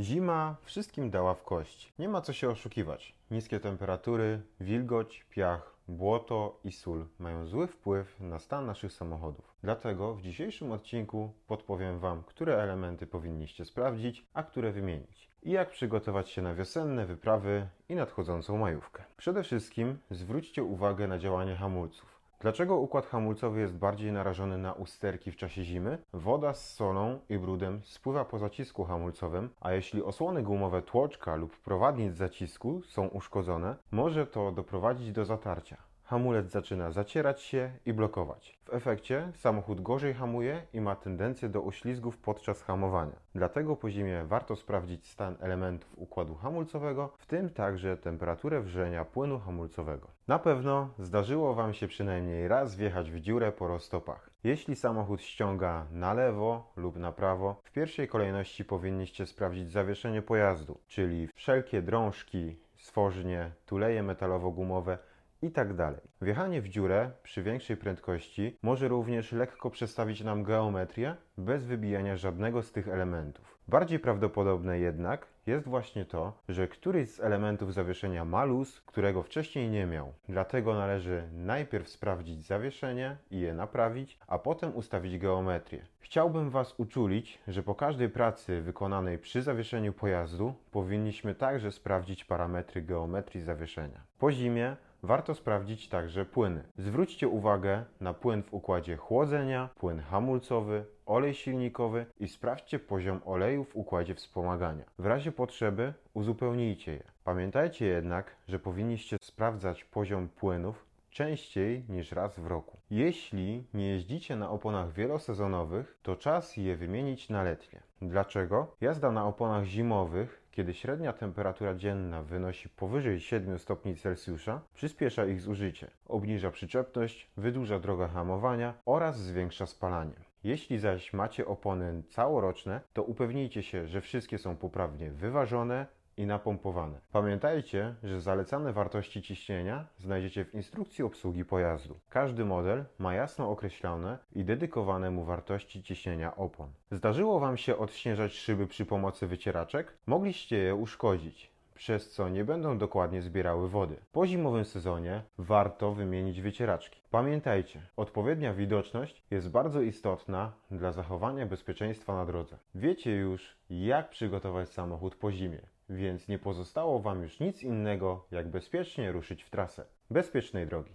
Zima wszystkim dała w kość. Nie ma co się oszukiwać. Niskie temperatury, wilgoć, piach, błoto i sól mają zły wpływ na stan naszych samochodów. Dlatego w dzisiejszym odcinku podpowiem Wam, które elementy powinniście sprawdzić, a które wymienić. I jak przygotować się na wiosenne wyprawy i nadchodzącą majówkę. Przede wszystkim zwróćcie uwagę na działanie hamulców. Dlaczego układ hamulcowy jest bardziej narażony na usterki w czasie zimy? Woda z solą i brudem spływa po zacisku hamulcowym, a jeśli osłony gumowe tłoczka lub prowadnic zacisku są uszkodzone, może to doprowadzić do zatarcia hamulec zaczyna zacierać się i blokować. W efekcie samochód gorzej hamuje i ma tendencję do uślizgów podczas hamowania. Dlatego po zimie warto sprawdzić stan elementów układu hamulcowego, w tym także temperaturę wrzenia płynu hamulcowego. Na pewno zdarzyło Wam się przynajmniej raz wjechać w dziurę po roztopach. Jeśli samochód ściąga na lewo lub na prawo, w pierwszej kolejności powinniście sprawdzić zawieszenie pojazdu, czyli wszelkie drążki, stworznie, tuleje metalowo-gumowe i tak dalej. Wjechanie w dziurę przy większej prędkości może również lekko przestawić nam geometrię bez wybijania żadnego z tych elementów. Bardziej prawdopodobne jednak jest właśnie to, że któryś z elementów zawieszenia ma luz, którego wcześniej nie miał. Dlatego należy najpierw sprawdzić zawieszenie i je naprawić, a potem ustawić geometrię. Chciałbym Was uczulić, że po każdej pracy wykonanej przy zawieszeniu pojazdu powinniśmy także sprawdzić parametry geometrii zawieszenia. Po zimie Warto sprawdzić także płyny. Zwróćcie uwagę na płyn w układzie chłodzenia, płyn hamulcowy, olej silnikowy i sprawdźcie poziom oleju w układzie wspomagania. W razie potrzeby uzupełnijcie je. Pamiętajcie jednak, że powinniście sprawdzać poziom płynów częściej niż raz w roku. Jeśli nie jeździcie na oponach wielosezonowych, to czas je wymienić na letnie. Dlaczego? Jazda na oponach zimowych, kiedy średnia temperatura dzienna wynosi powyżej 7 stopni Celsjusza, przyspiesza ich zużycie, obniża przyczepność, wydłuża drogę hamowania oraz zwiększa spalanie. Jeśli zaś macie opony całoroczne, to upewnijcie się, że wszystkie są poprawnie wyważone, i napompowane. Pamiętajcie, że zalecane wartości ciśnienia znajdziecie w instrukcji obsługi pojazdu. Każdy model ma jasno określone i dedykowane mu wartości ciśnienia opon. Zdarzyło Wam się odśnieżać szyby przy pomocy wycieraczek? Mogliście je uszkodzić przez co nie będą dokładnie zbierały wody. Po zimowym sezonie warto wymienić wycieraczki. Pamiętajcie, odpowiednia widoczność jest bardzo istotna dla zachowania bezpieczeństwa na drodze. Wiecie już, jak przygotować samochód po zimie więc nie pozostało Wam już nic innego, jak bezpiecznie ruszyć w trasę. Bezpiecznej drogi.